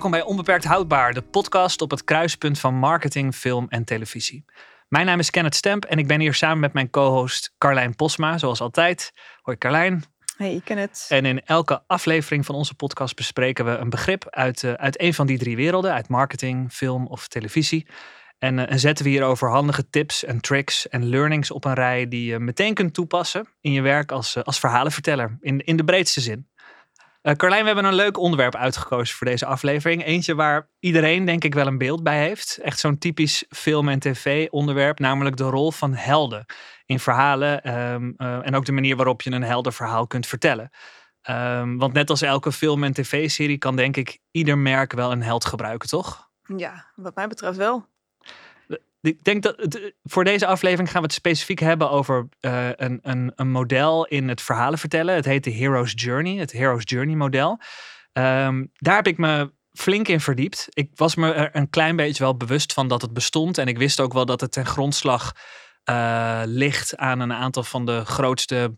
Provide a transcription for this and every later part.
Welkom bij Onbeperkt Houdbaar, de podcast op het kruispunt van marketing, film en televisie. Mijn naam is Kenneth Stemp en ik ben hier samen met mijn co-host Carlijn Posma, zoals altijd. Hoi Carlijn. Hey, ik ken het. En in elke aflevering van onze podcast bespreken we een begrip uit, uh, uit een van die drie werelden, uit marketing, film of televisie. En, uh, en zetten we hierover handige tips en tricks en learnings op een rij die je meteen kunt toepassen in je werk als, uh, als verhalenverteller, in, in de breedste zin. Uh, Carlijn, we hebben een leuk onderwerp uitgekozen voor deze aflevering. Eentje waar iedereen denk ik wel een beeld bij heeft. Echt zo'n typisch film- en tv-onderwerp, namelijk de rol van helden in verhalen um, uh, en ook de manier waarop je een heldenverhaal kunt vertellen. Um, want net als elke film- en tv-serie kan denk ik ieder merk wel een held gebruiken, toch? Ja, wat mij betreft wel. Ik denk dat het, voor deze aflevering gaan we het specifiek hebben over uh, een, een, een, model in het verhalen vertellen. Het heet de Hero's Journey, het Hero's Journey model. Um, daar heb ik me flink in verdiept. Ik was me er een klein beetje wel bewust van dat het bestond. En ik wist ook wel dat het ten grondslag uh, ligt aan een aantal van de grootste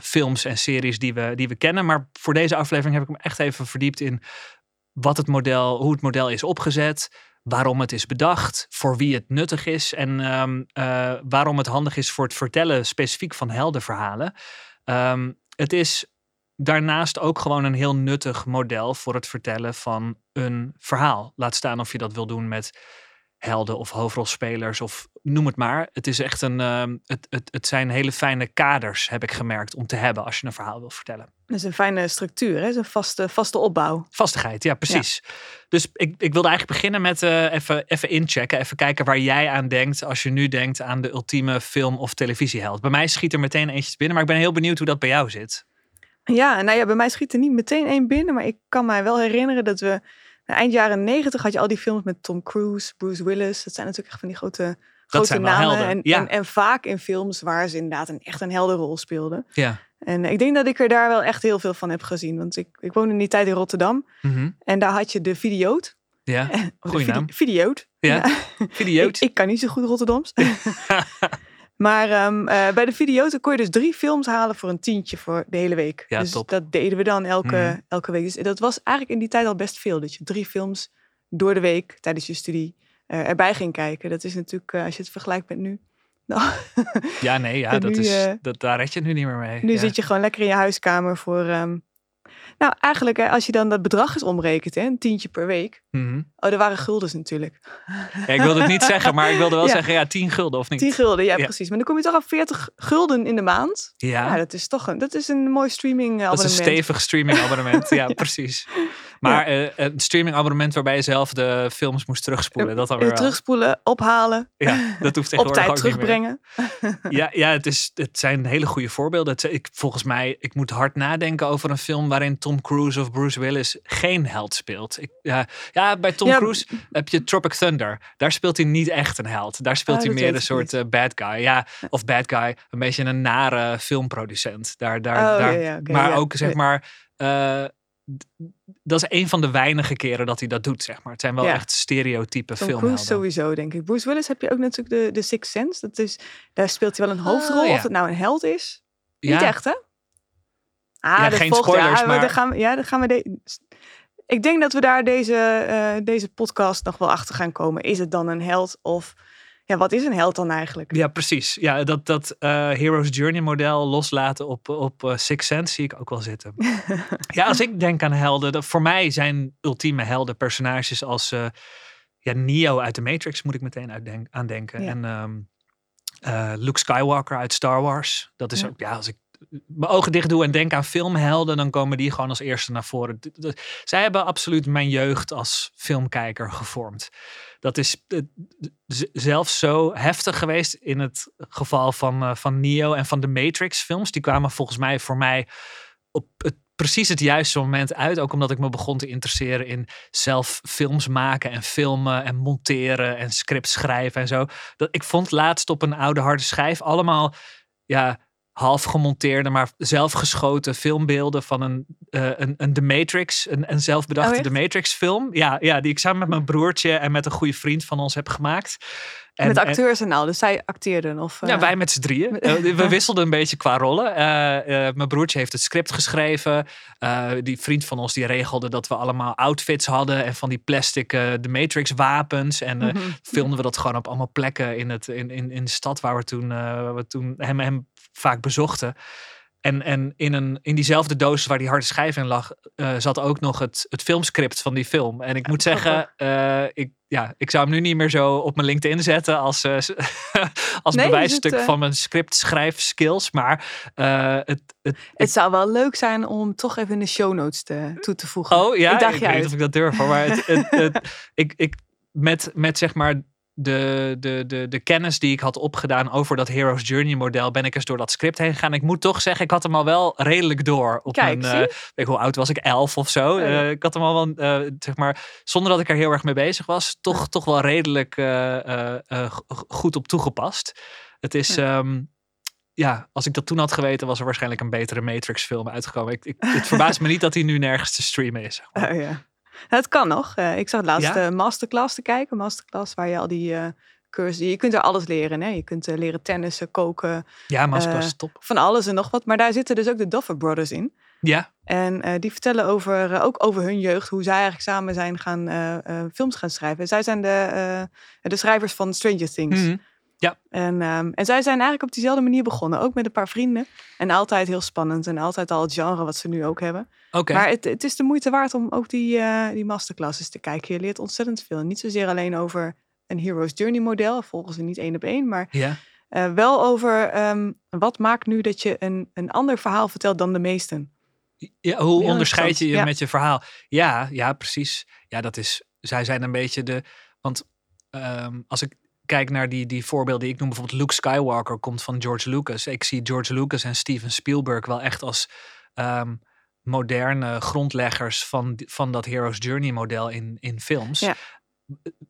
films en series die we, die we kennen. Maar voor deze aflevering heb ik me echt even verdiept in wat het model, hoe het model is opgezet waarom het is bedacht, voor wie het nuttig is en um, uh, waarom het handig is voor het vertellen specifiek van heldenverhalen. Um, het is daarnaast ook gewoon een heel nuttig model voor het vertellen van een verhaal. Laat staan of je dat wil doen met helden of hoofdrolspelers of noem het maar. Het is echt een, uh, het, het, het zijn hele fijne kaders, heb ik gemerkt, om te hebben als je een verhaal wil vertellen. Dat is een fijne structuur, hè? een vaste, vaste opbouw. Vastigheid, ja, precies. Ja. Dus ik, ik wilde eigenlijk beginnen met uh, even, even inchecken, even kijken waar jij aan denkt als je nu denkt aan de ultieme film- of televisieheld. Bij mij schiet er meteen eentje binnen, maar ik ben heel benieuwd hoe dat bij jou zit. Ja, nou ja, bij mij schiet er niet meteen één binnen, maar ik kan mij wel herinneren dat we eind jaren negentig had je al die films met Tom Cruise, Bruce Willis. Dat zijn natuurlijk echt van die grote, grote namen. En, ja. en, en, vaak in films waar ze inderdaad een, echt een heldenrol speelden. Ja. En ik denk dat ik er daar wel echt heel veel van heb gezien. Want ik, ik woonde in die tijd in Rotterdam. Mm -hmm. En daar had je de videoot. Ja, goeie naam. Videoot. Ja, ja. videoot. ik, ik, kan niet zo goed Rotterdams. Maar um, uh, bij de video's kon je dus drie films halen voor een tientje voor de hele week. Ja, dus top. dat deden we dan elke, mm. elke week. Dus dat was eigenlijk in die tijd al best veel. Dat je drie films door de week tijdens je studie uh, erbij ging kijken. Dat is natuurlijk, uh, als je het vergelijkt met nu. Nou, ja, nee, ja, dat nu, is, dat, daar red je het nu niet meer mee. Nu ja. zit je gewoon lekker in je huiskamer voor... Um, nou, eigenlijk als je dan dat bedrag eens omrekent, hè, een tientje per week. Mm -hmm. Oh, er waren guldens natuurlijk. Ja, ik wilde het niet zeggen, maar ik wilde wel ja. zeggen, ja, 10 gulden of niet? 10 gulden, ja, ja, precies. Maar dan kom je toch op 40 gulden in de maand. Ja. ja dat is toch een, dat is een mooi streaming abonnement. Dat is een stevig streaming abonnement, ja, precies. Maar uh, een streaming abonnement waarbij je zelf de films moest terugspoelen. Dat dan weer wel. Terugspoelen, ophalen. Ja, dat hoeft Op tijd terugbrengen. ja, ja het, is, het zijn hele goede voorbeelden. Het, ik, volgens mij, ik moet hard nadenken over een film waarin Tom Cruise of Bruce Willis geen held speelt. Ik, ja, ja, bij Tom Ja. Cruise heb je Tropic Thunder. Daar speelt hij niet echt een held. Daar speelt Ah, hij meer een soort uh, bad guy. Ja, of bad guy, een beetje een nare filmproducent. Daar, daar, Oh, daar, ja, ja, maar ja. ook zeg Ja. maar. uh, dat is een van de weinige keren dat hij dat doet, zeg maar. Het zijn wel Ja. echt stereotype Tom filmhelden. Cruise sowieso, denk ik. Bruce Willis heb je ook natuurlijk de, de Sixth Sense. Dat is, daar speelt hij wel een Ah, hoofdrol. ja. Of het nou een held is. Ja. Niet echt, hè? Ah, Ja, geen volgt- spoilers, ja, maar- Dan gaan we, ja, dan gaan we de, ik denk dat we daar deze, eh, deze podcast nog wel achter gaan komen. Is het dan een held of... Ja, wat is een held dan eigenlijk? Ja, precies. Ja, dat, dat uh, Hero's Journey model loslaten op, op uh, Six Sense zie ik ook wel zitten. ja, als ik denk aan helden, dat voor mij zijn ultieme helden personages als uh, ja, Neo uit de Matrix moet ik meteen uitdenk, aan denken. Ja. En um, Luke Skywalker uit Star Wars. Dat is Ja. ook, ja, als ik mijn ogen dicht doe en denk aan filmhelden, dan komen die gewoon als eerste naar voren. Zij hebben absoluut mijn jeugd als filmkijker gevormd. Dat is eh, zelfs zo heftig geweest in het geval van, eh, van Neo en van de Matrix films. Die kwamen volgens mij voor mij op het, precies het juiste moment uit. Ook omdat ik me begon te interesseren in zelf films maken en filmen en monteren en scripts schrijven en zo. Dat, ik vond laatst op een oude harde schijf allemaal ja, half gemonteerde, maar zelf geschoten filmbeelden van een, uh, een, een The Matrix, een, een zelfbedachte Oh, The Matrix film. Ja, ja, die ik samen met mijn broertje en met een goede vriend van ons heb gemaakt. En, met en- acteurs en al. Dus zij acteerden. Of, ja, eh, wij met z'n drieën. Eh, we wisselden een beetje qua rollen. Eh, eh, mijn broertje heeft het script geschreven. Eh, die vriend van ons die regelde dat we allemaal outfits hadden. En van die plastic eh The Matrix wapens. En eh, mhm. filmden we dat gewoon op allemaal plekken in, het, in, in, in de stad waar we toen, eh, we toen hem, hem vaak bezochten. En, en in, een, in diezelfde doos waar die harde schijf in lag, eh, zat ook nog het, het filmscript van die film. En ik moet zeggen, eh, ik, ja, ik zou hem nu niet meer zo op mijn LinkedIn zetten als, eh, als Nee, bewijsstuk het, van mijn scriptschrijfskills. Maar het, het, Het zou wel leuk zijn om toch even in de show notes te, toe te voegen. Oh ja, Ik ik, dacht weet je niet of ik dat durf. Maar het- ik, ik, met, met zeg maar de, de, de, de kennis die ik had opgedaan over dat Hero's Journey model, ben ik eens door dat script heen gegaan. Ik moet toch zeggen, ik had hem al wel redelijk door. Op Kijk, mijn, zie? eh, weet ik, hoe oud was ik? Elf of zo. Eh, ik had hem al wel, eh, zeg maar, zonder dat ik er heel erg mee bezig was, toch, toch wel redelijk goed op toegepast. Het is. Ja. ehm, ja, als ik dat toen had geweten, was er waarschijnlijk een betere Matrix-film uitgekomen. Ik, ik, het verbaast me niet dat hij nu nergens te streamen is. zeg maar. Oh, ja. Het kan nog. Eh, ik zag laatst Ja? de masterclass te kijken. Masterclass waar je al die eh cursussen... Je kunt er alles leren. Hè? Je kunt eh, leren tennissen, koken, Ja, Masterclass Eh, top. van alles en nog wat. Maar daar zitten dus ook de Duffer Brothers in. Ja, En eh, die vertellen over, eh, ook over hun jeugd. Hoe zij eigenlijk samen zijn gaan eh, eh, films gaan schrijven. Zij zijn de, eh, de schrijvers van Stranger Things. Mhm. En, ehm, en zij zijn eigenlijk op diezelfde manier begonnen. Ook met een paar vrienden. En altijd heel spannend. En altijd al het genre wat ze nu ook hebben. Oké. Maar het, het is de moeite waard om ook die, eh, die masterclasses te kijken. Je leert ontzettend veel. Niet zozeer alleen over een Hero's Journey model. Volgen ze niet één op één. Maar Ja, eh, wel over ehm, wat maakt nu dat je een, een ander verhaal vertelt dan de meesten. ja hoe Heel onderscheid je je ja. met je verhaal? Ja, ja, precies. Ja, dat is. Zij zijn een beetje de. Want ehm, als ik kijk naar die, die voorbeelden die ik noem, bijvoorbeeld Luke Skywalker komt van George Lucas. Ik zie George Lucas en Steven Spielberg wel echt als ehm, moderne grondleggers van, van dat Hero's Journey model in, in films. Ja.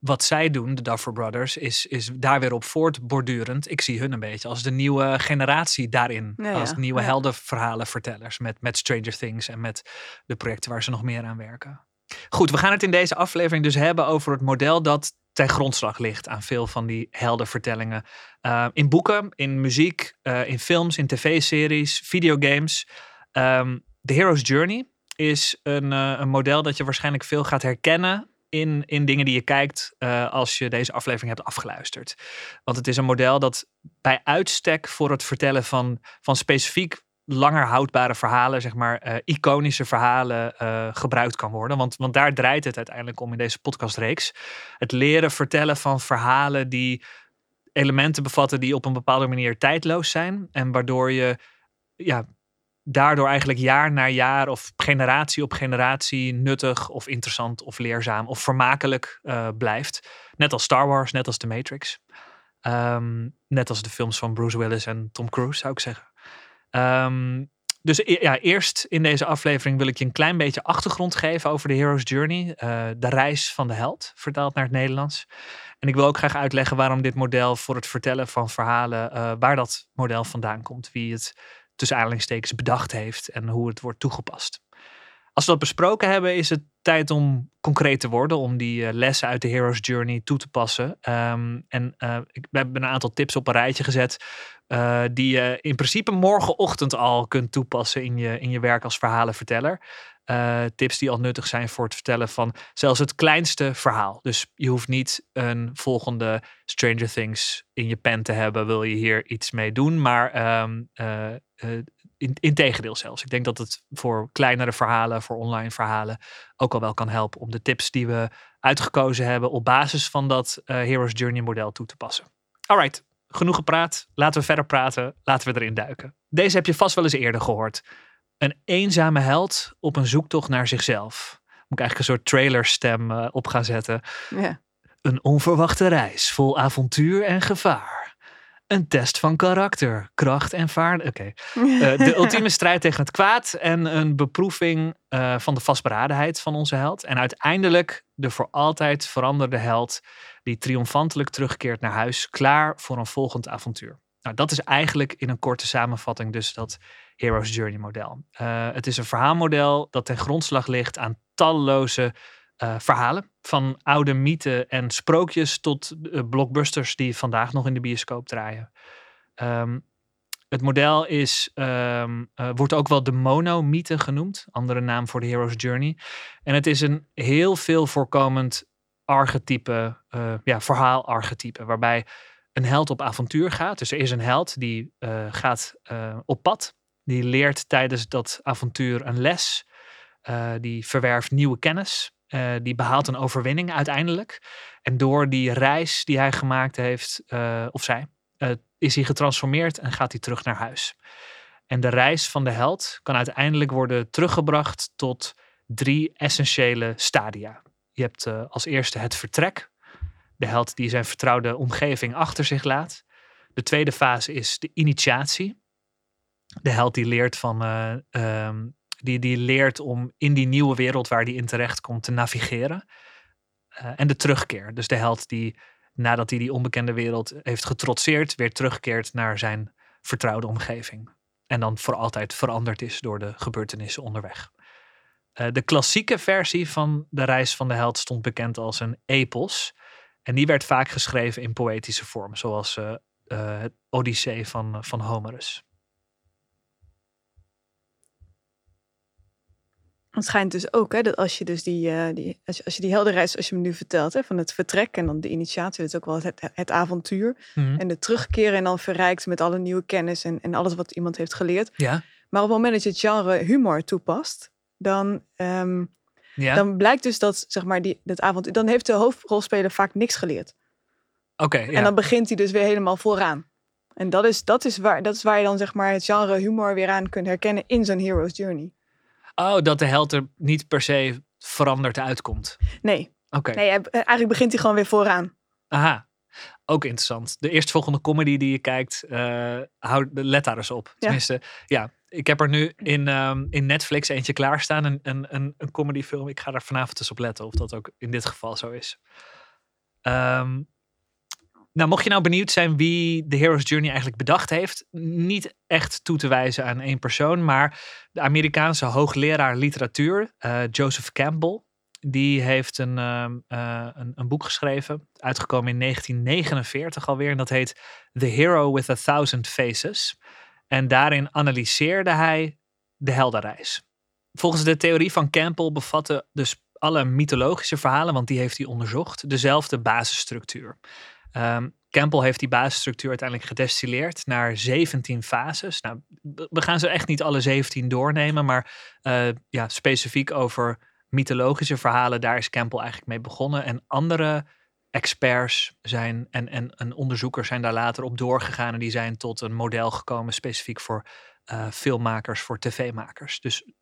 Wat zij doen, de Duffer Brothers, is, is daar weer op voortbordurend. Ik zie hun een beetje als de nieuwe generatie daarin. Ja. Als nieuwe Ja. heldenverhalenvertellers met, met Stranger Things en met de projecten waar ze nog meer aan werken. Goed, we gaan het in deze aflevering dus hebben over het model dat ten grondslag ligt aan veel van die heldenvertellingen. Uh, in boeken, in muziek, uh, in films, in tv-series, videogames. Um, The Hero's Journey is een, uh, een model dat je waarschijnlijk veel gaat herkennen in, in dingen die je kijkt uh, als je deze aflevering hebt afgeluisterd. Want het is een model dat bij uitstek voor het vertellen van, van specifiek langer houdbare verhalen, zeg maar, uh, iconische verhalen gebruikt kan worden. Want, want daar draait het uiteindelijk om in deze podcastreeks. Het leren vertellen van verhalen die elementen bevatten die op een bepaalde manier tijdloos zijn. En waardoor je ja, daardoor eigenlijk jaar na jaar of generatie op generatie nuttig of interessant of leerzaam of vermakelijk uh, blijft. Net als Star Wars, net als The Matrix. Um, net als de films van Bruce Willis en Tom Cruise, zou ik zeggen. Um, dus ja, eerst in deze aflevering wil ik je een klein beetje achtergrond geven over de Hero's Journey. Uh, de reis van de held, vertaald naar het Nederlands. En ik wil ook graag uitleggen waarom dit model voor het vertellen van verhalen, uh, waar dat model vandaan komt. Wie het tussen aanhalingstekens bedacht heeft en hoe het wordt toegepast. Als we dat besproken hebben, is het tijd om concreet te worden, om die uh, lessen uit de Hero's Journey toe te passen. Um, en uh, ik heb een aantal tips op een rijtje gezet, uh, die je in principe morgenochtend al kunt toepassen in je, in je werk als verhalenverteller. Uh, tips die al nuttig zijn voor het vertellen van zelfs het kleinste verhaal. Dus je hoeft niet een volgende Stranger Things in je pen te hebben, wil je hier iets mee doen. Maar um, in, integendeel zelfs. Ik denk dat het voor kleinere verhalen, voor online verhalen, ook al wel kan helpen om de tips die we uitgekozen hebben op basis van dat Hero's Journey model toe te passen. Alright, genoeg gepraat. Laten we verder praten. Laten we erin duiken. Deze heb je vast wel eens eerder gehoord. Een eenzame held op een zoektocht naar zichzelf. Moet ik eigenlijk een soort trailerstem uh, op gaan zetten. Ja. Een onverwachte reis vol avontuur en gevaar. Een test van karakter, kracht en vaardigheid. Oké. Okay. Uh, de ultieme strijd tegen het kwaad en een beproeving uh, van de vastberadenheid van onze held. En uiteindelijk de voor altijd veranderde held die triomfantelijk terugkeert naar huis, klaar voor een volgend avontuur. Nou, dat is eigenlijk in een korte samenvatting dus dat Hero's Journey model. Uh, het is een verhaalmodel dat ten grondslag ligt aan talloze uh, verhalen. Van oude mythen en sprookjes tot uh, blockbusters die vandaag nog in de bioscoop draaien. Um, het model is, uh, wordt ook wel de monomythe genoemd, andere naam voor de Hero's Journey. En het is een heel veel voorkomend archetype, ja, verhaalarchetype, waarbij een held op avontuur gaat. Dus er is een held die gaat op pad, die leert tijdens dat avontuur een les, die verwerft nieuwe kennis, die behaalt een overwinning uiteindelijk. En door die reis die hij gemaakt heeft, of zij, is hij getransformeerd en gaat hij terug naar huis. En de reis van de held kan uiteindelijk worden teruggebracht tot drie essentiële stadia. Je hebt als eerste het vertrek. De held die zijn vertrouwde omgeving achter zich laat. De tweede fase is de initiatie. De held die leert, van, uh, um, die, die leert om in die nieuwe wereld waar die in terecht komt te navigeren. Uh, en de terugkeer. Dus de held die nadat hij die onbekende wereld heeft getrotseerd, weer terugkeert naar zijn vertrouwde omgeving. En dan voor altijd veranderd is door de gebeurtenissen onderweg. Uh, de klassieke versie van de reis van de held stond bekend als een epos. En die werd vaak geschreven in poëtische vorm, zoals uh, het Odyssee van, van Homerus. Het schijnt dus ook hè, dat als je dus die, uh, die, als je, als je die helderheid, als je me nu vertelt, hè, van het vertrek en dan de initiatie, dat is ook wel het, het avontuur. Mm-hmm. En de terugkeren en dan verrijkt met alle nieuwe kennis en, en alles wat iemand heeft geleerd. Ja. Maar op het moment dat je het genre humor toepast, dan, um, ja. dan blijkt dus dat, zeg maar, die, dat avontuur, dan heeft de hoofdrolspeler vaak niks geleerd. Oké. Okay, ja. En dan begint hij dus weer helemaal vooraan. En dat is, dat, is waar, dat is waar je dan zeg maar het genre humor weer aan kunt herkennen in zo'n hero's journey. Oh, dat de held er niet per se veranderd uitkomt. Nee. Oké. Nee, eigenlijk begint hij gewoon weer vooraan. Aha. Ook interessant. De eerstvolgende comedy die je kijkt, uh, houd, let daar eens op. Tenminste, ja. ik heb er nu in, um, in Netflix eentje klaarstaan. Een, een, een, een comedyfilm. Ik ga er vanavond eens op letten of dat ook in dit geval zo is. Um, nou, mocht je nou benieuwd zijn wie de Hero's Journey eigenlijk bedacht heeft, niet echt toe te wijzen aan één persoon, maar de Amerikaanse hoogleraar literatuur, uh, Joseph Campbell, die heeft een, uh, uh, een, een, boek geschreven, uitgekomen in 1949 alweer, en dat heet The Hero with a Thousand Faces. En daarin analyseerde hij de heldenreis. Volgens de theorie van Campbell bevatten dus alle mythologische verhalen, want die heeft hij onderzocht, dezelfde basisstructuur. Um, Campbell heeft die basisstructuur uiteindelijk gedestilleerd naar 17 fases. Nou, we gaan ze echt niet alle 17 doornemen, maar uh, ja, specifiek over mythologische verhalen, daar is Campbell eigenlijk mee begonnen. En andere experts zijn en, en, en onderzoekers zijn daar later op doorgegaan en die zijn tot een model gekomen specifiek voor uh, filmmakers, voor tv-makers. Dus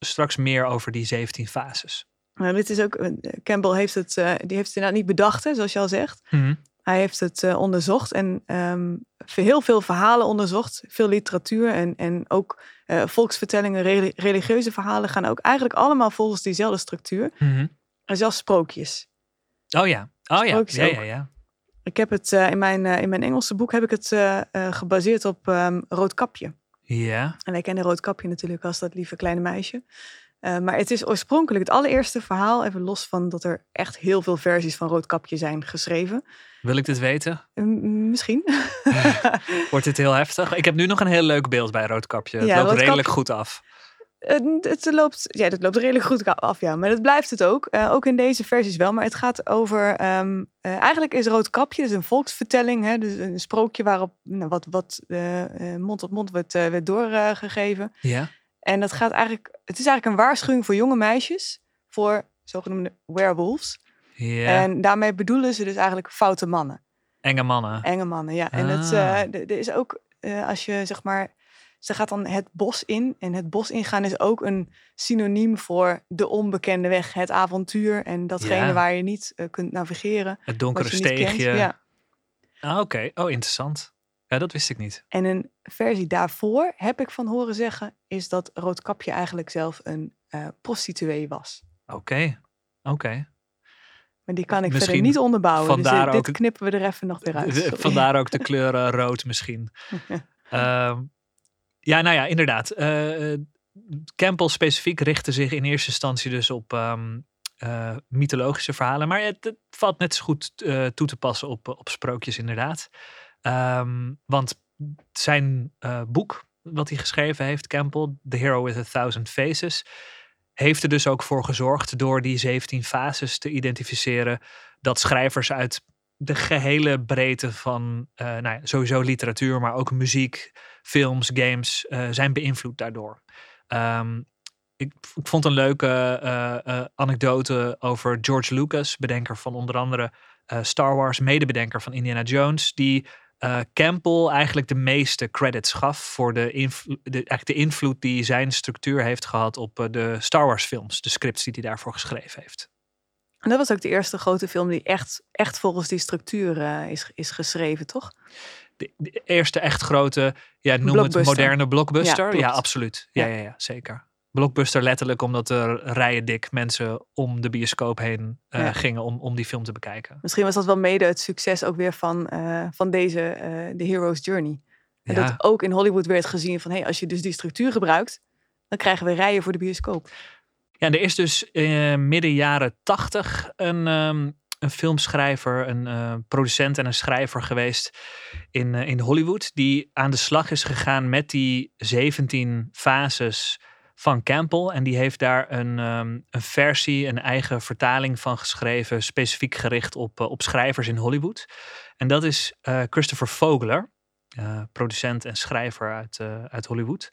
straks meer over die 17 fases. Nou, dit is ook, eh, Campbell heeft het, uh, die heeft het inderdaad niet bedacht, hè, zoals je al zegt. Mm -hmm. Hij heeft het uh, onderzocht en um, heel veel verhalen onderzocht, veel literatuur en, en ook uh, volksvertellingen, religieuze verhalen gaan ook eigenlijk allemaal volgens diezelfde structuur. Mm -hmm. En zelfs sprookjes. Oh ja, oh ja, ja, ja, ja, Ik heb het uh, in, mijn, in mijn Engelse boek heb ik het gebaseerd op um, Roodkapje. Ja. En wij kennen Roodkapje natuurlijk als dat lieve kleine meisje. Uh, maar het is oorspronkelijk het allereerste verhaal, even los van dat er echt heel veel versies van Roodkapje zijn geschreven. Wil ik dit weten? Uh, misschien. Wordt dit heel heftig? Ik heb nu nog een heel leuk beeld bij Roodkapje. Het loopt roodkapje, redelijk goed af. Uh, het, loopt, ja, het loopt redelijk goed af, ja. Maar dat blijft het ook. ook in deze versies wel. Maar het gaat over... Um, eigenlijk is Roodkapje dus een volksvertelling. Hè, dus een sprookje waarop nou, wat, wat mond tot mond werd, werd doorgegeven. Ja. En dat gaat eigenlijk, het is eigenlijk een waarschuwing voor jonge meisjes voor zogenoemde werewolves. Yeah. En daarmee bedoelen ze dus eigenlijk foute mannen. Enge mannen. Enge mannen, ja. En het, uh, er is ook, uh, als je zeg maar, ze gaat dan het bos in. En het bos ingaan is ook een synoniem voor de onbekende weg, het avontuur en datgene yeah. waar je niet uh, kunt navigeren. Het donkere steegje. Ja. Ah, Oké, okay. oh interessant. Ja, dat wist ik niet. En een versie daarvoor, heb ik van horen zeggen, is dat Roodkapje eigenlijk zelf een uh, prostituee was. Oké, okay. oké. Okay. Maar die kan ik Misschien verder niet onderbouwen. Dus vandaar dit, dit knippen we er even nog weer uit. sorry. Vandaar ook de kleur eh, rood misschien. Ehm, ja, nou ja, inderdaad. Eh, eh, Campbell specifiek richtte zich in eerste instantie dus op ehm, eh, mythologische verhalen. Maar het, het valt net zo goed eh, toe te passen op, op sprookjes inderdaad. Ehm, want zijn eh, boek, wat hij geschreven heeft, Campbell, The Hero with a Thousand Faces, heeft er dus ook voor gezorgd door die 17 fases te identificeren dat schrijvers uit de gehele breedte van eh, nou ja, sowieso literatuur, maar ook muziek, films, games eh, zijn beïnvloed daardoor. Ehm, ik, ik vond een leuke anekdote over George Lucas, bedenker van onder andere Star Wars, medebedenker van Indiana Jones, die eh, Campbell eigenlijk de meeste credits gaf voor de, de, eigenlijk de invloed die zijn structuur heeft gehad op eh, de Star Wars films, de scripts die hij daarvoor geschreven heeft. En dat was ook de eerste grote film die echt, echt volgens die structuur eh, is, is geschreven, toch? de, de eerste echt grote, ja, noem het moderne blockbuster. Ja, absoluut. Ja, Ja. ja. Ja, zeker. Blockbuster letterlijk omdat er rijen dik mensen om de bioscoop heen eh, Ja. gingen om, om die film te bekijken. Misschien was dat wel mede het succes ook weer van, eh, van deze, eh The Hero's Journey. En Ja. dat ook in Hollywood werd gezien van, hey, als je dus die structuur gebruikt, dan krijgen we rijen voor de bioscoop. Ja, er is dus midden jaren tachtig een, ehm, een filmschrijver, een producent en een schrijver geweest in, in Hollywood. Die aan de slag is gegaan met die 17 fases van Campbell. En die heeft daar een, ehm, een versie, een eigen vertaling van geschreven. Specifiek gericht op, eh, op schrijvers in Hollywood. En dat is eh, Christopher Vogler, eh, producent en schrijver uit, uit Hollywood.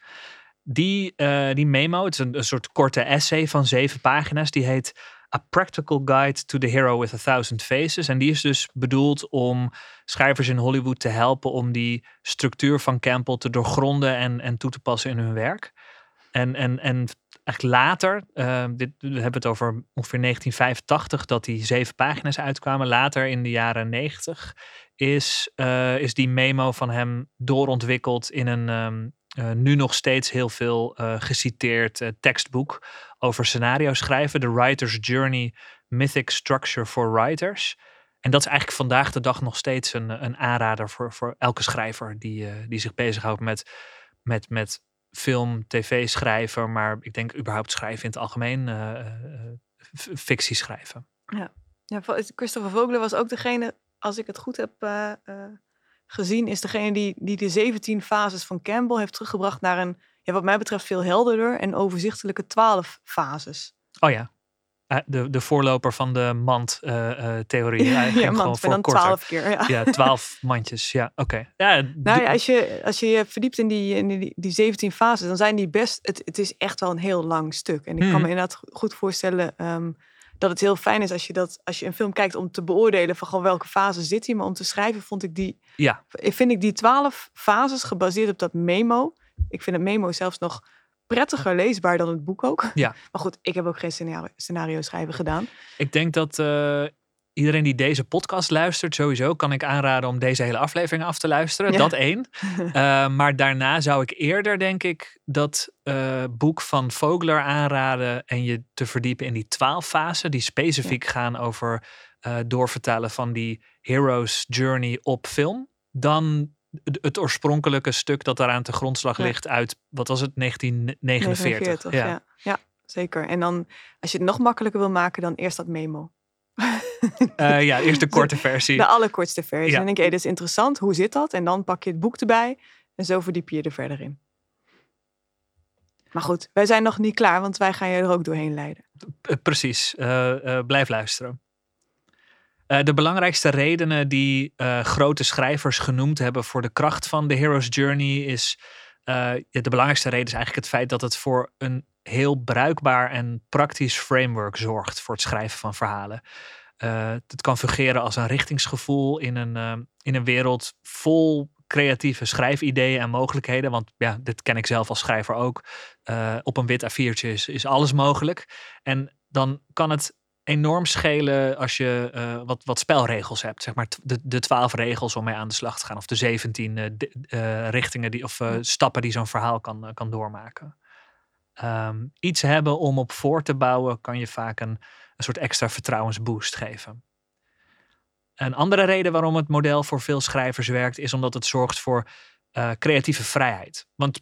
Die, die memo, het is een, een soort korte essay van zeven pagina's. Die heet A Practical Guide to the Hero with a Thousand Faces. En die is dus bedoeld om schrijvers in Hollywood te helpen om die structuur van Campbell te doorgronden en, en toe te passen in hun werk. En, en, en eigenlijk later, eh, dit, we hebben het over ongeveer 1985 dat die zeven pagina's uitkwamen. Later in de jaren 90 is, eh, is die memo van hem doorontwikkeld in een ehm, eh, nu nog steeds heel veel eh, geciteerd tekstboek over scenario schrijven. The Writer's Journey, Mythic Structure for Writers. En dat is eigenlijk vandaag de dag nog steeds een, een aanrader voor, voor elke schrijver die, die zich bezighoudt met, met, met film, tv schrijven, maar ik denk überhaupt schrijven in het algemeen, eh, eh, fictie schrijven. Ja, Vo- Christopher Vogler was ook degene, als ik het goed heb eh, gezien, is degene die, die de 17 fases van Campbell heeft teruggebracht naar een, ja, wat mij betreft, veel helderder en overzichtelijke 12 fases. Oh ja, de, de voorloper van de mand-theorie. ja, ja, man, gewoon en dan korter. 12 keer. Ja. Ja, twaalf mandjes. Ja, oké. Ja, Nou ja, als je, als je je verdiept in die, in die, die 17 fases, dan zijn die best. Het, het is echt wel een heel lang stuk. En ik kan Mhm. me inderdaad go- goed voorstellen ehm, dat het heel fijn is als je, dat, als je een film kijkt om te beoordelen van gewoon welke fase zit hij. Maar om te schrijven vond ik die. Ja. Vind ik die 12 fases gebaseerd op dat memo. Ik vind het memo zelfs nog prettiger leesbaar dan het boek ook. Ja. Maar goed, ik heb ook geen scenario, scenario schrijven gedaan. Ik denk dat eh, iedereen die deze podcast luistert, sowieso kan ik aanraden om deze hele aflevering af te luisteren. Ja. Dat één. Eh, maar daarna zou ik eerder, denk ik, dat eh, boek van Vogler aanraden en je te verdiepen in die twaalf fasen, die specifiek gaan over doorvertalen van die hero's journey op film. Dan het- oorspronkelijke stuk dat daaraan te grondslag Ja. ligt uit, wat was het, 1949. 49, ja. ja. zeker. En dan, als je het nog makkelijker wil maken, dan eerst dat memo. Eh, ja, eerst de korte versie. De allerkortste versie. Ja. En dan denk je, hey, dit is interessant. Hoe zit dat? En dan pak je het boek erbij. En zo verdiep je je er verder in. Maar goed, wij zijn nog niet klaar, want wij gaan je er ook doorheen leiden. Precies, Eh, eh, blijf luisteren. Eh, de belangrijkste redenen die eh, grote schrijvers genoemd hebben voor de kracht van de Hero's Journey is. eh, de belangrijkste reden is eigenlijk het feit dat het voor een heel bruikbaar en praktisch framework zorgt voor het schrijven van verhalen. Het kan fungeren als een richtingsgevoel in een, in een wereld vol creatieve schrijfideeën en mogelijkheden. Want ja, dit ken ik zelf als schrijver ook. Op een wit A4'tje is, is alles mogelijk. En dan kan het enorm schelen als je eh, wat, wat spelregels hebt. Zeg maar de, de twaalf regels om mee aan de slag te gaan. Of de zeventien de- eh, richtingen die, of stappen die zo'n verhaal kan, kan doormaken. Ehm, iets hebben om op voor te bouwen kan je vaak een, een soort extra vertrouwensboost geven. Een andere reden waarom het model voor veel schrijvers werkt, is omdat het zorgt voor uh, creatieve vrijheid. Want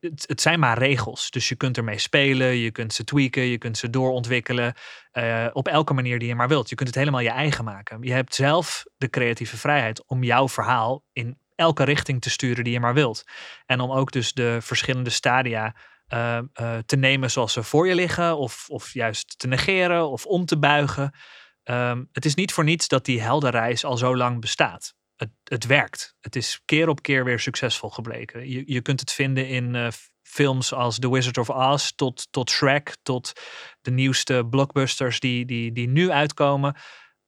het, zijn maar regels. Dus je kunt ermee spelen, je kunt ze tweaken, je kunt ze doorontwikkelen. Uh, op elke manier die je maar wilt. Je kunt het helemaal je eigen maken. Je hebt zelf de creatieve vrijheid om jouw verhaal in elke richting te sturen die je maar wilt. En om ook dus de verschillende stadia uh, uh, te nemen zoals ze voor je liggen, of, of juist te negeren of om te buigen. Um, het is niet voor niets dat die heldenreis al zo lang bestaat. Het, het, werkt. Het is keer op keer weer succesvol gebleken. Je, je kunt het vinden in uh, films als The Wizard of Oz, tot, tot Shrek, tot de nieuwste blockbusters die, die, die nu uitkomen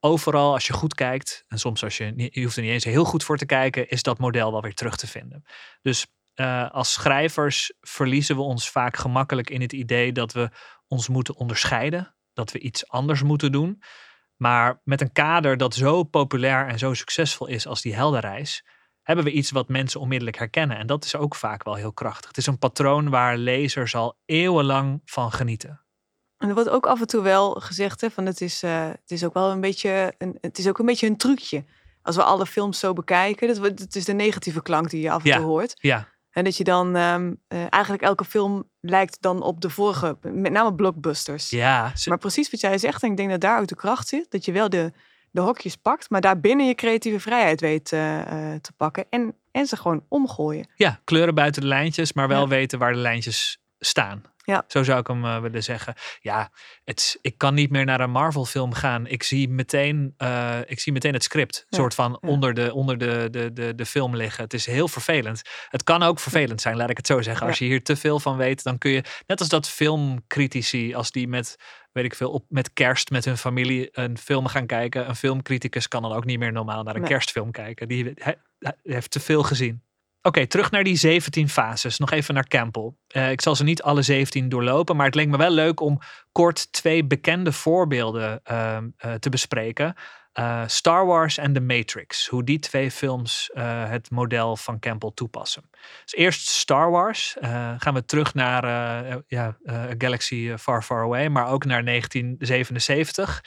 overal als je goed kijkt, en soms als je, je hoeft er niet eens heel goed voor te kijken, is dat model wel weer terug te vinden. Dus uh, als schrijvers verliezen we ons vaak gemakkelijk in het idee dat we ons moeten onderscheiden, dat we iets anders moeten doen. Maar met een kader dat zo populair en zo succesvol is als die heldenreis, hebben we iets wat mensen onmiddellijk herkennen. En dat is ook vaak wel heel krachtig. Het is een patroon waar lezers al eeuwenlang van genieten. En er wordt ook af en toe wel gezegd, hè, van het is, uh, het is ook wel een beetje een, het is ook een beetje een trucje. Als we alle films zo bekijken, dat, het is de negatieve klank die je af en toe hoort. Ja. En dat je dan um, uh, eigenlijk elke film lijkt dan op de vorige, met name blockbusters. Ja. Maar precies wat jij zegt, en ik denk dat daar ook de kracht zit, dat je wel de, de hokjes pakt, maar daarbinnen je creatieve vrijheid weet uh, te pakken en, en ze gewoon omgooien. Ja, kleuren buiten de lijntjes, maar wel ja. weten waar de lijntjes staan. Ja. Zo zou ik hem uh, willen zeggen. Ja, het, ik kan niet meer naar een Marvel film gaan. Ik zie meteen, uh, ik zie meteen het script ja. soort van ja. onder, de, onder de, de, de, de film liggen. Het is heel vervelend. Het kan ook vervelend zijn, laat ik het zo zeggen. Als je hier te veel van weet, dan kun je, net als dat filmcritici, als die met, weet ik veel, op, met kerst met hun familie een film gaan kijken. Een filmcriticus kan dan ook niet meer normaal naar een nee. kerstfilm kijken. Die hij, hij heeft te veel gezien. Oké, terug naar die 17 fases. Nog even naar Campbell. Uh, ik zal ze niet alle 17 doorlopen, maar het leek me wel leuk om kort twee bekende voorbeelden uh, uh, te bespreken. Star Wars en The Matrix. Hoe die twee films het model van Campbell toepassen. Dus eerst Star Wars. gaan we terug naar ja, Galaxy Far Far Away, maar ook naar 1977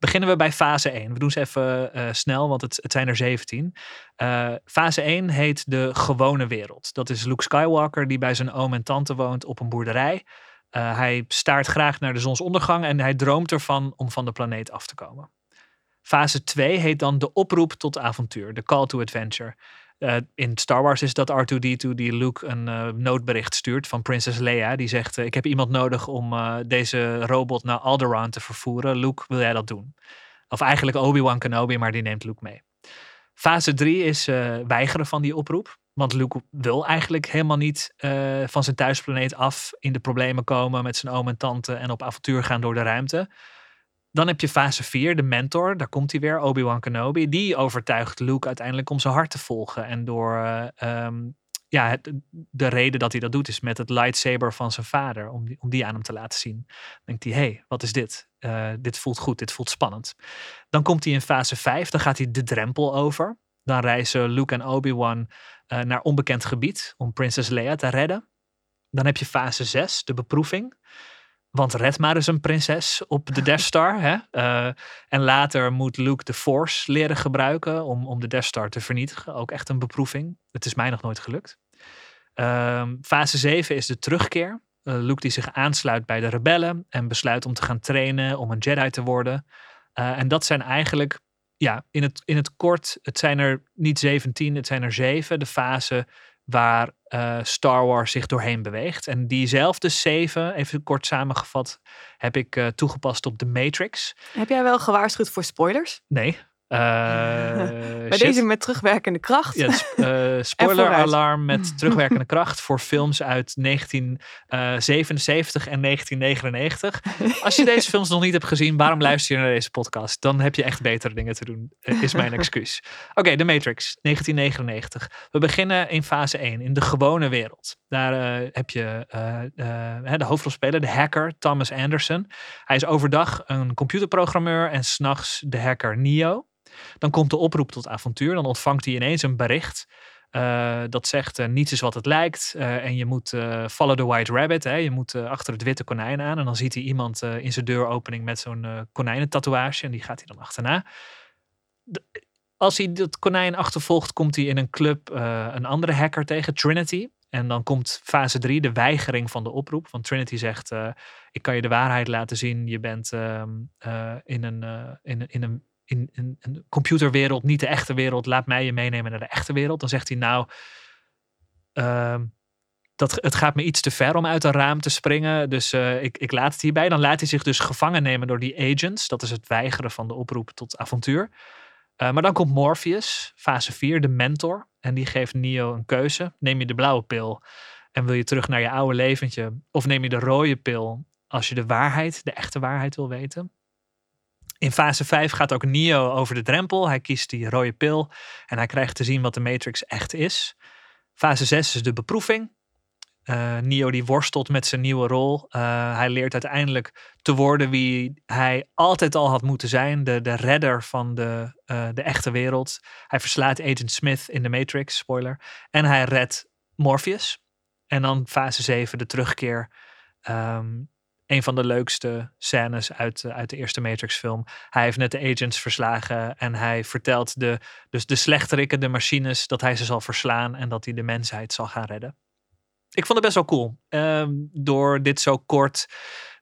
beginnen we bij fase 1. We doen ze even uh, snel, want het, het, zijn er 17. Uh, fase 1 heet de gewone wereld. Dat is Luke Skywalker die bij zijn oom en tante woont op een boerderij. Uh, hij staart graag naar de zonsondergang en hij droomt ervan om van de planeet af te komen. Fase 2 heet dan de oproep tot avontuur, de call to adventure. Uh, in Star Wars is dat R2D2 die Luke een uh, noodbericht stuurt van Prinses Leia. Die zegt, uh, ik heb iemand nodig om deze robot naar Alderaan te vervoeren. Luke, wil jij dat doen? Of eigenlijk Obi-Wan Kenobi, maar die neemt Luke mee. Fase 3 is weigeren van die oproep. Want Luke wil eigenlijk helemaal niet van zijn thuisplaneet af in de problemen komen met zijn oom en tante en op avontuur gaan door de ruimte. Dan heb je fase 4, de mentor. Daar komt hij weer, Obi-Wan Kenobi. Die overtuigt Luke uiteindelijk om zijn hart te volgen. En door uh, um, ja, het, de reden dat hij dat doet is met het lightsaber van zijn vader. Om die, om die aan hem te laten zien. Dan denkt hij, hé, hey, wat is dit? Uh, dit voelt goed, dit voelt spannend. Dan komt hij in fase 5, dan gaat hij de drempel over. Dan reizen Luke en Obi-Wan uh, naar onbekend gebied om prinses Leia te redden. Dan heb je fase 6, de beproeving. Want red maar eens een prinses op de Death Star. Hè? Uh, en later moet Luke de Force leren gebruiken om, om de Death Star te vernietigen. Ook echt een beproeving. Het is mij nog nooit gelukt. Uh, fase 7 is de terugkeer. Uh, Luke die zich aansluit bij de rebellen en besluit om te gaan trainen om een Jedi te worden. Uh, en dat zijn eigenlijk, ja, in het, in het kort, het zijn er niet 17, het zijn er 7. De fase waar uh, Star Wars zich doorheen beweegt. En diezelfde zeven, even kort samengevat, heb ik uh, toegepast op The Matrix. Heb jij wel gewaarschuwd voor spoilers? Nee. Uh, Bij shit. deze met terugwerkende kracht. Ja, uh, spoiler alarm met terugwerkende kracht voor films uit 1977 en 1999. Als je deze films nog niet hebt gezien, waarom luister je naar deze podcast? Dan heb je echt betere dingen te doen, is mijn excuus. Oké, okay, The Matrix, 1999. We beginnen in fase 1, in de gewone wereld. Daar uh, heb je de hoofdrolspeler, de hacker Thomas Anderson. Hij is overdag een computerprogrammeur en s'nachts de hacker Neo. Dan komt de oproep tot avontuur. Dan ontvangt hij ineens een bericht Uh, dat zegt uh, niets is wat het lijkt. Uh, en je moet follow the white rabbit. Hè? Je moet achter het witte konijn aan. En dan ziet hij iemand in zijn deuropening met zo'n konijnentatoeage. En die gaat hij dan achterna. Als hij dat konijn achtervolgt, komt hij in een club een andere hacker tegen, Trinity. En dan komt fase 3, de weigering van de oproep. Want Trinity zegt: Ik kan je de waarheid laten zien. Je bent ehm, in, een, in, in een in, in, een computerwereld, niet de echte wereld, laat mij je meenemen naar de echte wereld. Dan zegt hij nou, uh, dat, het gaat me iets te ver om uit een raam te springen, dus uh, ik, ik laat het hierbij. Dan laat hij zich dus gevangen nemen door die agents. Dat is het weigeren van de oproep tot avontuur. Uh, maar dan komt Morpheus, fase 4, de mentor. En die geeft Neo een keuze. Neem je de blauwe pil en wil je terug naar je oude leventje? Of neem je de rode pil als je de waarheid, de echte waarheid wil weten? In fase 5 gaat ook Neo over de drempel. Hij kiest die rode pil en hij krijgt te zien wat de Matrix echt is. Fase 6 is de beproeving. Uh, Neo die worstelt met zijn nieuwe rol. Uh, hij leert uiteindelijk te worden wie hij altijd al had moeten zijn. De, de redder van de, uh, de echte wereld. Hij verslaat Agent Smith in de Matrix, spoiler. En hij redt Morpheus. En dan fase 7, de terugkeer. Um, een van de leukste scènes uit, eh, uit de eerste Matrix-film. Hij heeft net de agents verslagen en hij vertelt de, dus de slechterikken, de machines, dat hij ze zal verslaan en dat hij de mensheid zal gaan redden. Ik vond het best wel cool. Ehm, door dit zo kort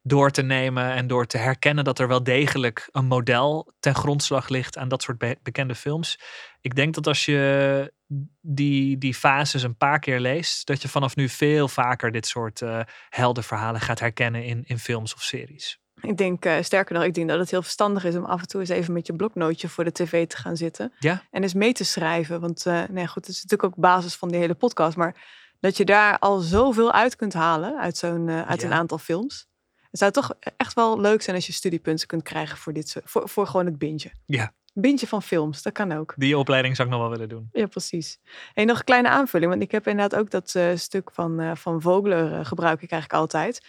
door te nemen en door te herkennen dat er wel degelijk een model ten grondslag ligt aan dat soort bekende films. Ik denk dat als je die, die fases een paar keer leest, dat je vanaf nu veel vaker dit soort uh, heldenverhalen gaat herkennen in, in films of series. Ik denk, uh, sterker nog, ik denk dat het heel verstandig is om af en toe eens even met je bloknootje voor de tv te gaan zitten. Ja. En eens mee te schrijven. Want uh, nee, goed, het is natuurlijk ook basis van die hele podcast. Maar dat je daar al zoveel uit kunt halen uit, zo'n, uit een aantal films. Het zou toch echt wel leuk zijn als je studiepunten kunt krijgen voor, dit, voor, voor gewoon het bintje. Ja. Bintje van films, dat kan ook. Die opleiding zou ik nog wel willen doen. Ja, precies. En nog een kleine aanvulling, want ik heb inderdaad ook dat uh, stuk van, uh, van Vogler uh, gebruik ik eigenlijk altijd.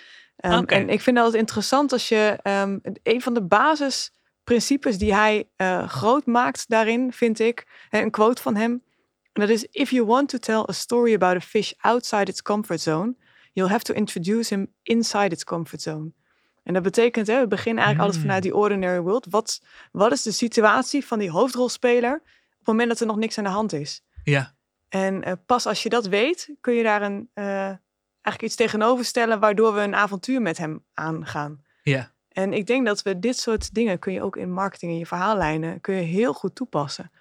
Um, okay. En ik vind dat interessant als je um, een van de basisprincipes die hij groot maakt daarin, vind ik, een quote van hem. En dat is: If you want to tell a story about a fish outside its comfort zone, you'll have to introduce him inside its comfort zone. En dat betekent, hè, we beginnen eigenlijk mm. alles vanuit die ordinary world. Wat, wat is de situatie van die hoofdrolspeler op het moment dat er nog niks aan de hand is? Ja. En uh, pas als je dat weet, kun je daar een, uh, eigenlijk iets tegenover stellen waardoor we een avontuur met hem aangaan. Ja. En ik denk dat we dit soort dingen kun je ook in marketing en je verhaallijnen kun je heel goed toepassen.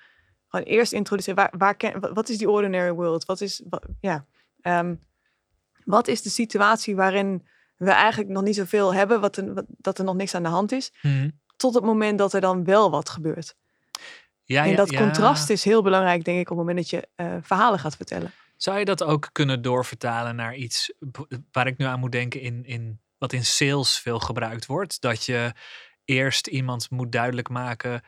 Gewoon eerst introduceren, waar, waar ken, wat is die ordinary world? Wat is, wat, ja, um, wat is de situatie waarin we eigenlijk nog niet zoveel hebben, wat, er, wat dat er nog niks aan de hand is, mm. tot het moment dat er dan wel wat gebeurt. Ja, en ja, dat ja. contrast is heel belangrijk, denk ik, op het moment dat je uh, verhalen gaat vertellen. Zou je dat ook kunnen doorvertalen naar iets waar ik nu aan moet denken in, in wat in sales veel gebruikt wordt? Dat je eerst iemand moet duidelijk maken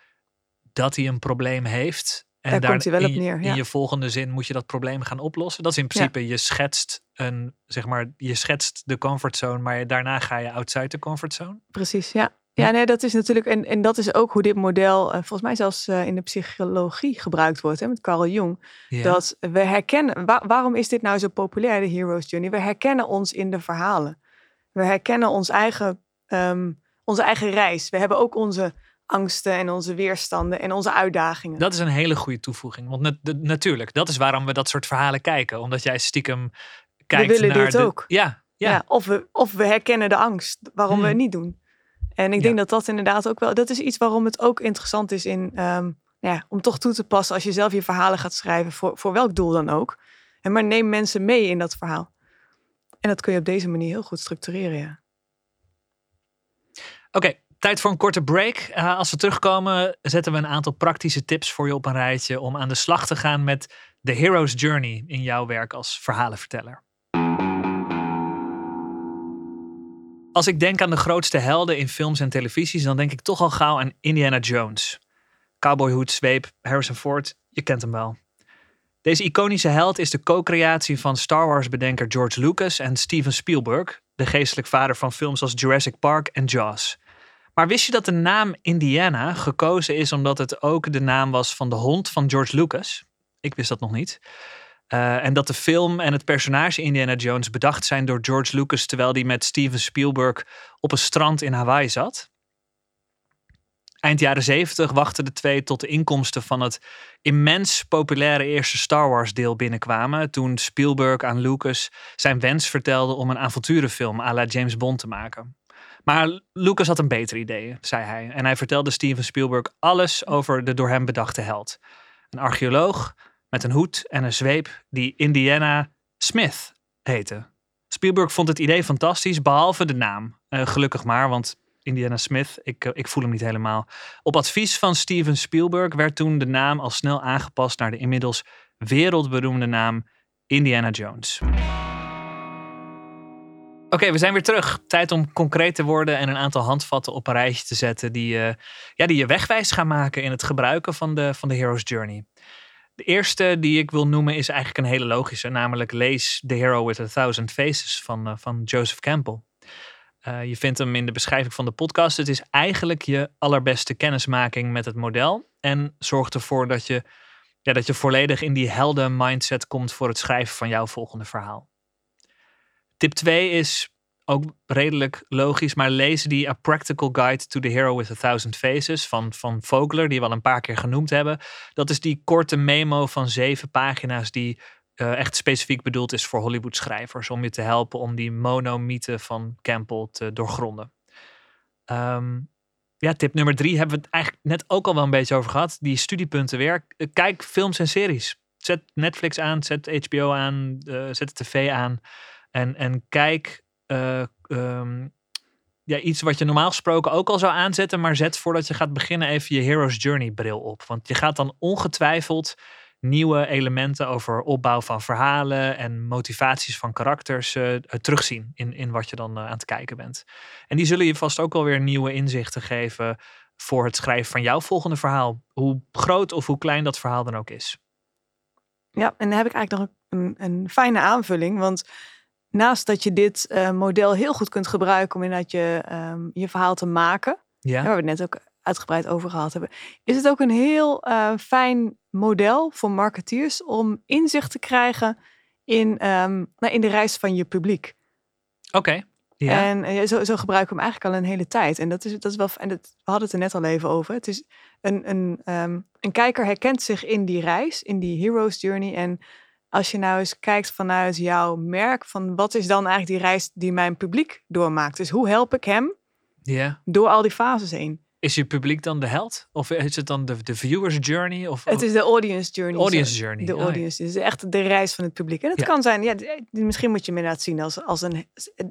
dat hij een probleem heeft. En daar, daar komt hij wel op neer. Ja. in je volgende zin moet je dat probleem gaan oplossen. Dat is in principe, je schetst een, zeg maar, je schetst de comfortzone, maar daarna ga je outside de comfortzone. Precies, ja. Ja, nee, dat is natuurlijk, en, en dat is ook hoe dit model, uh, volgens mij zelfs uh, in de psychologie gebruikt wordt, hè, met Carl Jung. Dat we herkennen, waar, waarom is dit nou zo populair, de Hero's Journey? We herkennen ons in de verhalen. We herkennen ons eigen, um, onze eigen reis. We hebben ook onze angsten en onze weerstanden en onze uitdagingen. Dat is een hele goede toevoeging. Want na natuurlijk, dat is waarom we dat soort verhalen kijken. Omdat jij stiekem kijkt we willen naar dit de... ook. Ja, ja. ja, of, we, of we herkennen de angst waarom Hmm. we het niet doen. En ik denk dat dat inderdaad ook wel... Dat is iets waarom het ook interessant is in, um, ja, om toch toe te passen... als je zelf je verhalen gaat schrijven, voor, voor welk doel dan ook. En maar neem mensen mee in dat verhaal. En dat kun je op deze manier heel goed structureren, ja. Oké, okay, tijd voor een korte break. Uh, als we terugkomen zetten we een aantal praktische tips voor je op een rijtje... om aan de slag te gaan met de hero's journey in jouw werk als verhalenverteller. Als ik denk aan de grootste helden in films en televisies, dan denk ik toch al gauw aan Indiana Jones. Cowboyhoed, zweep, Harrison Ford, je kent hem wel. Deze iconische held is de co-creatie van Star Wars-bedenker George Lucas en Steven Spielberg, de geestelijk vader van films als Jurassic Park en Jaws. Maar wist je dat de naam Indiana gekozen is omdat het ook de naam was van de hond van George Lucas? Ik wist dat nog niet. Uh, en dat de film en het personage Indiana Jones bedacht zijn door George Lucas terwijl hij met Steven Spielberg op een strand in Hawaii zat. Eind jaren 70 wachten de twee tot de inkomsten van het immens populaire eerste Star Wars deel binnenkwamen. Toen Spielberg aan Lucas zijn wens vertelde om een avonturenfilm à la James Bond te maken. Maar Lucas had een beter idee, zei hij. En hij vertelde Steven Spielberg alles over de door hem bedachte held. Een archeoloog met een hoed en een zweep die Indiana Smith heette. Spielberg vond het idee fantastisch, behalve de naam. Uh, gelukkig maar, want Indiana Smith, ik, eh, ik voel hem niet helemaal. Op advies van Steven Spielberg werd toen de naam al snel aangepast naar de inmiddels wereldberoemde naam Indiana Jones. Oké, we zijn weer terug. Tijd om concreet te worden en een aantal handvatten op een rijtje te zetten die, uh, ja, die je wegwijs gaan maken in het gebruiken van de, van de Hero's Journey. De eerste die ik wil noemen is eigenlijk een hele logische, namelijk lees The Hero with a Thousand Faces van, uh, van Joseph Campbell. Uh, je vindt hem in de beschrijving van de podcast. Het is eigenlijk je allerbeste kennismaking met het model en zorgt ervoor dat je, ja, dat je volledig in die helden mindset komt voor het schrijven van jouw volgende verhaal. Tip 2 is ook redelijk logisch, maar lees die A Practical Guide to the Hero with a Thousand Faces van, van Vogler, die we al een paar keer genoemd hebben. Dat is die korte memo van zeven pagina's die uh, echt specifiek bedoeld is voor Hollywood schrijvers. Om je te helpen om die monomythe van Campbell te doorgronden. Um, ja, tip nummer drie hebben we het eigenlijk net ook al wel een beetje over gehad. Die studiepunten weer. Kijk films en series. Zet Netflix aan, zet HBO aan, uh, zet de tv aan. En, en kijk uh, um, ja, iets wat je normaal gesproken ook al zou aanzetten, maar zet voordat je gaat beginnen even je Hero's Journey bril op. Want je gaat dan ongetwijfeld nieuwe elementen over opbouw van verhalen en motivaties van karakters uh, terugzien in, in wat je dan uh, aan het kijken bent. En die zullen je vast ook alweer nieuwe inzichten geven voor het schrijven van jouw volgende verhaal. Hoe groot of hoe klein dat verhaal dan ook is. Ja, en dan heb ik eigenlijk nog een, een fijne aanvulling. Want naast dat je dit uh, model heel goed kunt gebruiken om inderdaad je, um, je verhaal te maken, ja. waar we het net ook uitgebreid over gehad hebben, is het ook een heel uh, fijn model voor marketeers om inzicht te krijgen in, um, nou, in de reis van je publiek. Oké. Okay. Ja. En uh, zo, zo gebruiken we hem eigenlijk al een hele tijd. En dat is, dat is wel. En dat, we hadden het er net al even over. Het is een, een, um, een kijker herkent zich in die reis, in die hero's journey. En als je nou eens kijkt vanuit jouw merk, van wat is dan eigenlijk die reis die mijn publiek doormaakt? Dus hoe help ik hem door al die fases heen? Is je publiek dan de held? Of is het dan de, de viewers journey? Of, het is de audience journey. Audience journey. De oh, audience. Ja. Dus echt de reis van het publiek. En het ja. kan zijn, ja, misschien moet je me inderdaad zien als, als een,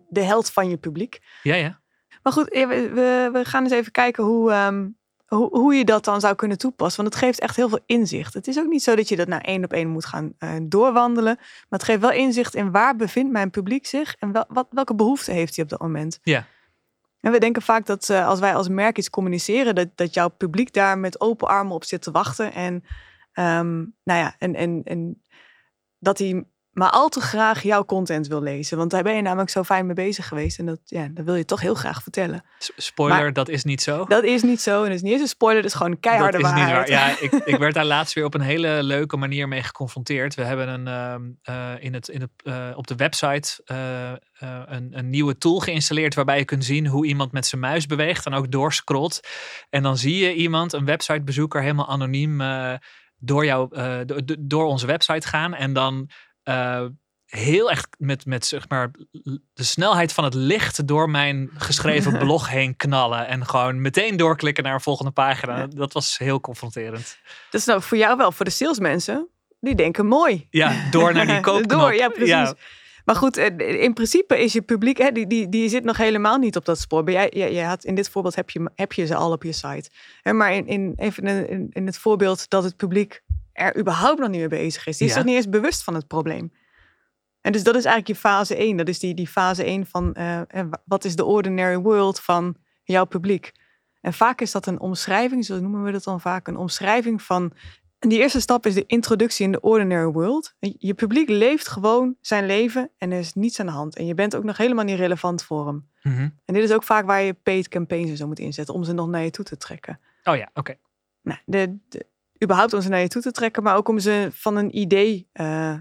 de held van je publiek. Ja, ja. Maar goed, we, we, we gaan eens even kijken hoe, um, hoe, hoe je dat dan zou kunnen toepassen. Want het geeft echt heel veel inzicht. Het is ook niet zo dat je dat nou één op één moet gaan uh, doorwandelen. Maar het geeft wel inzicht in waar bevindt mijn publiek zich en wel, wat, welke behoefte heeft hij op dat moment. Ja. En we denken vaak dat uh, als wij als merk iets communiceren, dat, dat jouw publiek daar met open armen op zit te wachten. En, um, nou ja, en, en, en dat hij maar al te graag jouw content wil lezen. Want daar ben je namelijk zo fijn mee bezig geweest. En dat, ja, dat wil je toch heel graag vertellen. Spoiler, maar, dat is niet zo. Dat is niet zo. En het is niet eens een spoiler, dat is gewoon keiharde dat is waarheid. Niet waar. Ja, ik, ik werd daar laatst weer op een hele leuke manier mee geconfronteerd. We hebben een, uh, uh, in het, in het, uh, op de website een, een nieuwe tool geïnstalleerd... waarbij je kunt zien hoe iemand met zijn muis beweegt en ook doorscrollt. En dan zie je iemand, een websitebezoeker, helemaal anoniem... door, jou, door onze website gaan en dan uh, heel echt met, met zeg maar, de snelheid van het licht door mijn geschreven blog heen knallen. En gewoon meteen doorklikken naar een volgende pagina. Dat was heel confronterend. Dat is nou voor jou wel, voor de salesmensen. Die denken mooi. Ja, door naar die koopknop. door, ja, precies. Ja. Maar goed, eh, in principe is je publiek, hè, die, die, die zit nog helemaal niet op dat spoor. Maar jij, jij, jij had, in dit voorbeeld heb je, heb je ze al op je site. Maar in, in, even in, in het voorbeeld dat het publiek er überhaupt nog niet mee bezig is. Die is ja. zich niet eens bewust van het probleem. En dus dat is eigenlijk je fase 1. Dat is die, die fase 1 van uh, wat is de ordinary world van jouw publiek. En vaak is dat een omschrijving, zo noemen we dat dan vaak, een omschrijving van. En die eerste stap is de introductie in de ordinary world. Je publiek leeft gewoon zijn leven en er is niets aan de hand. En je bent ook nog helemaal niet relevant voor hem. Mm -hmm. En dit is ook vaak waar je paid campaigns en zo moet inzetten om ze nog naar je toe te trekken. Oh ja, oké. Okay. Nou, de, de, überhaupt om ze naar je toe te trekken, maar ook om ze van een idee uh,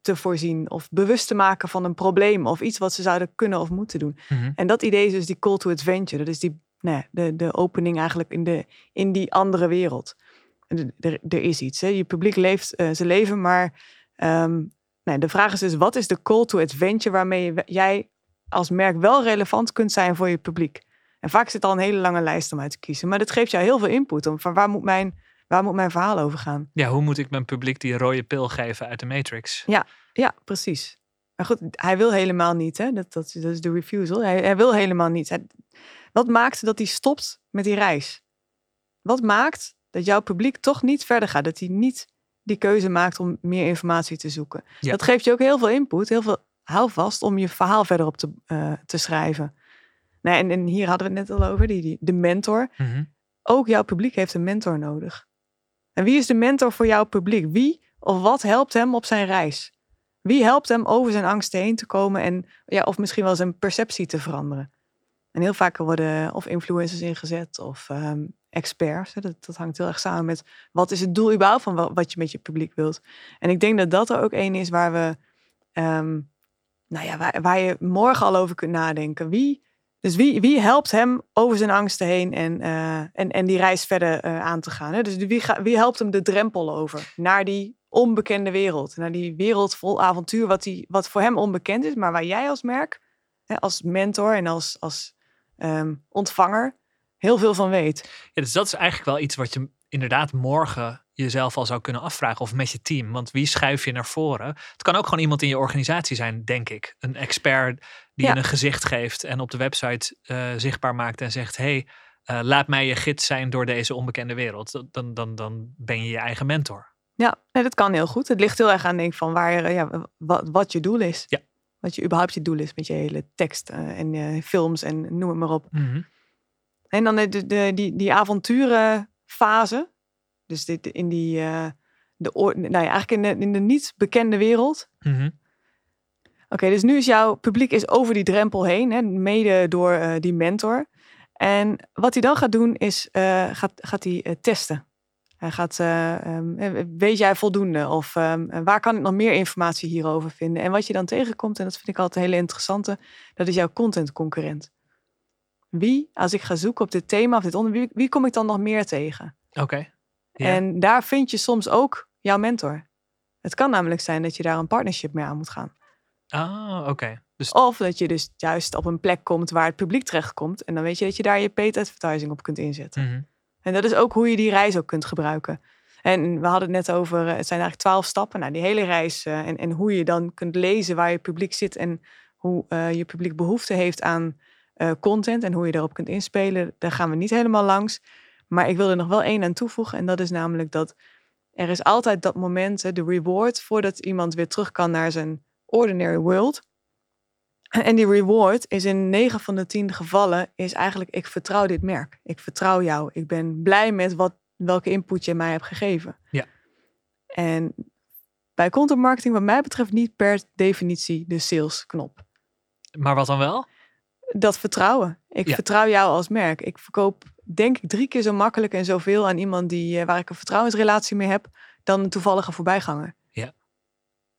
te voorzien of bewust te maken van een probleem of iets wat ze zouden kunnen of moeten doen. Mhm. En dat idee is dus die call to adventure. Dat is die, ja, de, de opening eigenlijk in, de, in die andere wereld. Er, is iets. Hè. Je publiek leeft, uh, ze leven, maar um, nee, de vraag is dus, wat is de call to adventure waarmee jij als merk wel relevant kunt zijn voor je publiek? En vaak zit al een hele lange lijst om uit te kiezen. Maar dat geeft jou heel veel input. Om van waar moet mijn, waar moet mijn verhaal over gaan? Ja, hoe moet ik mijn publiek die rode pil geven uit de Matrix? Ja, ja precies. Maar goed, hij wil helemaal niet. Hè? Dat, dat, dat is de refusal. Hij, hij wil helemaal niet. Hij, wat maakt dat hij stopt met die reis? Wat maakt dat jouw publiek toch niet verder gaat? Dat hij niet die keuze maakt om meer informatie te zoeken. Ja. Dat geeft je ook heel veel input, heel veel houvast om je verhaal verder op te, uh, te schrijven. Nee, en, en, hier hadden we het net al over, die, die, de mentor. Mm -hmm. Ook jouw publiek heeft een mentor nodig. En wie is de mentor voor jouw publiek? Wie of wat helpt hem op zijn reis? Wie helpt hem over zijn angsten heen te komen en ja, of misschien wel zijn perceptie te veranderen? En heel vaak worden of influencers ingezet of um, experts. Dat, dat, hangt heel erg samen met wat is het doel überhaupt van wat je met je publiek wilt. En ik denk dat dat er ook één is waar we, um, nou ja, waar, waar, je morgen al over kunt nadenken. Wie, dus wie, wie helpt hem over zijn angsten heen en, uh, en, en die reis verder uh, aan te gaan? Hè? Dus wie, wie helpt hem de drempel over naar die onbekende wereld, naar die wereld vol avontuur, wat, die, wat voor hem onbekend is, maar waar jij als merk, hè, als mentor en als, als um, ontvanger heel veel van weet. Ja, dus dat is eigenlijk wel iets wat je inderdaad morgen jezelf al zou kunnen afvragen of met je team. Want wie schuif je naar voren? Het kan ook gewoon iemand in je organisatie zijn, denk ik. Een expert die Ja. je een gezicht geeft en op de website eh, zichtbaar maakt en zegt: hey, eh, laat mij je gids zijn door deze onbekende wereld. Dan, dan, dan ben je je eigen mentor. Ja, nee, dat kan heel goed. Het ligt heel erg aan denk ik, van waar, je- ja, wat, wat je doel is. Ja. Wat je überhaupt je doel is met je hele tekst eh, en eh, films en noem het maar op. Mhm. En dan de, de, die, die avonturenfase. Dus dit, in die, de, nou ja, eigenlijk in de, in de niet bekende wereld. Mhm. Oké, dus nu is jouw publiek is over die drempel heen, hè, mede door eh, die mentor. En wat hij dan gaat doen is, eh, gaat, gaat hij eh, testen. Hij gaat, eh, ehm, eh, weet jij voldoende? Of ehm, waar kan ik nog meer informatie hierover vinden? En wat je dan tegenkomt, en dat vind ik altijd een hele interessante, dat is jouw content concurrent. Wie, als ik ga zoeken op dit thema of dit onderwerp, wie, wie kom ik dan nog meer tegen? Oké. En daar vind je soms ook jouw mentor. Het kan namelijk zijn dat je daar een partnership mee aan moet gaan. Ah, oké. Dus Of dat je dus juist op een plek komt waar het publiek terechtkomt. En dan weet je dat je daar je paid advertising op kunt inzetten. mhm. En dat is ook hoe je die reis ook kunt gebruiken. En we hadden het net over, eh, het zijn eigenlijk twaalf stappen. Nou, die hele reis eh, en, en hoe je dan kunt lezen waar je publiek zit. En hoe eh, je publiek behoefte heeft aan content. En hoe je daarop kunt inspelen. Daar gaan we niet helemaal langs. Maar ik wil er nog wel één aan toevoegen. En dat is namelijk dat er is altijd dat moment, hè, de reward, voordat iemand weer terug kan naar zijn ordinary world. En die reward is in 9 van de 10 gevallen is eigenlijk ik vertrouw dit merk. Ik vertrouw jou. Ik ben blij met wat, welke input je mij hebt gegeven. Ja. En bij content marketing wat mij betreft niet per definitie de sales knop. Maar wat dan wel? Dat vertrouwen. Ik Ja. vertrouw jou als merk. Ik verkoop denk ik drie keer zo makkelijk en zoveel aan iemand die, eh, waar ik een vertrouwensrelatie mee heb dan een toevallige voorbijganger.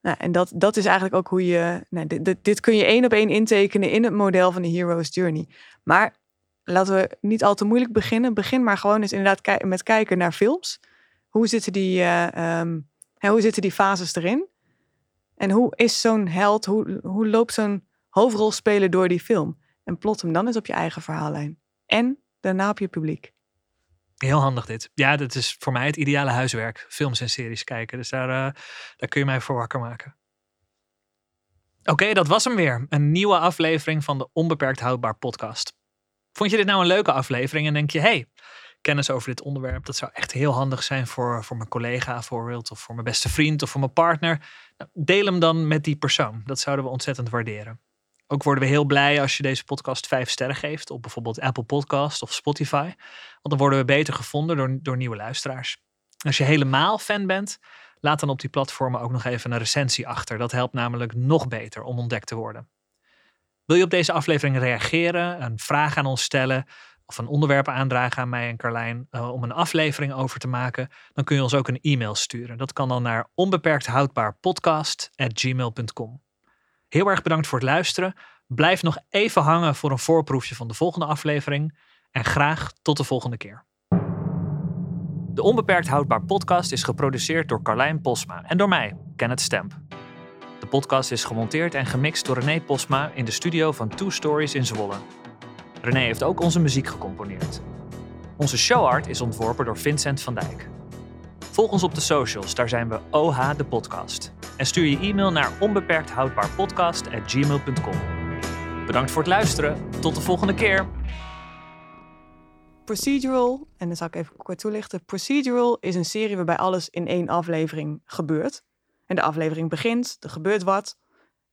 Nou, en dat, dat is eigenlijk ook hoe je. Nou, dit, dit, kun je één op één intekenen in het model van de Hero's Journey. Maar laten we niet al te moeilijk beginnen. Begin maar gewoon eens inderdaad met kijken naar films. Hoe zitten die, eh, ehm, hoe zitten die fases erin? En hoe is zo'n held, hoe, hoe loopt zo'n hoofdrolspeler door die film? En plot hem dan eens op je eigen verhaallijn. En daarna op je publiek. Heel handig dit. Ja, dat is voor mij het ideale huiswerk. Films en series kijken. Dus daar, eh, daar kun je mij voor wakker maken. Oké, dat was hem weer. Een nieuwe aflevering van de Onbeperkt Houdbaar podcast. Vond je dit nou een leuke aflevering en denk je... hey, kennis over dit onderwerp, dat zou echt heel handig zijn voor, voor mijn collega bijvoorbeeld... of voor mijn beste vriend of voor mijn partner. Nou, deel hem dan met die persoon. Dat zouden we ontzettend waarderen. Ook worden we heel blij als je deze podcast vijf sterren geeft... op bijvoorbeeld Apple Podcast of Spotify... Want dan worden we beter gevonden door, door nieuwe luisteraars. Als je helemaal fan bent, laat dan op die platformen ook nog even een recensie achter. Dat helpt namelijk nog beter om ontdekt te worden. Wil je op deze aflevering reageren, een vraag aan ons stellen of een onderwerp aandragen aan mij en Carlijn uh, om een aflevering over te maken, dan kun je ons ook een e-mail sturen. Dat kan dan naar onbeperkthoudbaarpodcast.gmail.com. Heel erg bedankt voor het luisteren. Blijf nog even hangen voor een voorproefje van de volgende aflevering. En graag tot de volgende keer. De Onbeperkt Houdbaar podcast is geproduceerd door Carlijn Posma en door mij, Kenneth Stemp. De podcast is gemonteerd en gemixt door René Posma in de studio van Two Stories in Zwolle. René heeft ook onze muziek gecomponeerd. Onze showart is ontworpen door Vincent van Dijk. Volg ons op de socials, daar zijn we OH de podcast. En stuur je e-mail naar onbeperkthoudbaarpodcast.gmail.com. Bedankt voor het luisteren. Tot de volgende keer. Procedural, en dan zal ik even kort toelichten. Procedural is een serie waarbij alles in één aflevering gebeurt. En de aflevering begint, er gebeurt wat,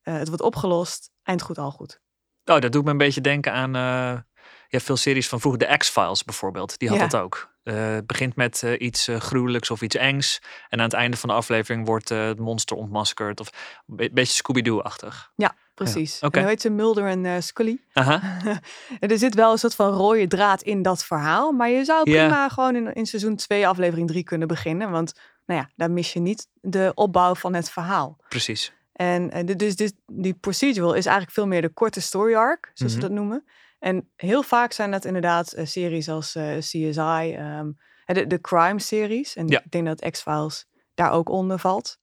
uh, het wordt opgelost, eind goed al goed. Oh, dat doet me een beetje denken aan uh, ja, veel series van vroeger. De X-Files bijvoorbeeld, die had ja. dat ook. Uh, het begint met uh, iets gruwelijks of iets engs. En aan het einde van de aflevering wordt het monster ontmaskerd. Of een beetje Scooby-Doo-achtig. Ja, precies. Ja. Okay. En heet ze Mulder en Scully. Aha. en er zit wel een soort van rode draad in dat verhaal. Maar je zou prima gewoon in, in seizoen 2, aflevering 3 kunnen beginnen. Want nou ja, daar mis je niet de opbouw van het verhaal. Precies. En dus, dus die procedural is eigenlijk veel meer de korte story arc, zoals Mhm. we dat noemen. En heel vaak zijn dat inderdaad uh, series als uh, CSI, um, de, de crime series. En Ja. ik denk dat X-Files daar ook onder valt.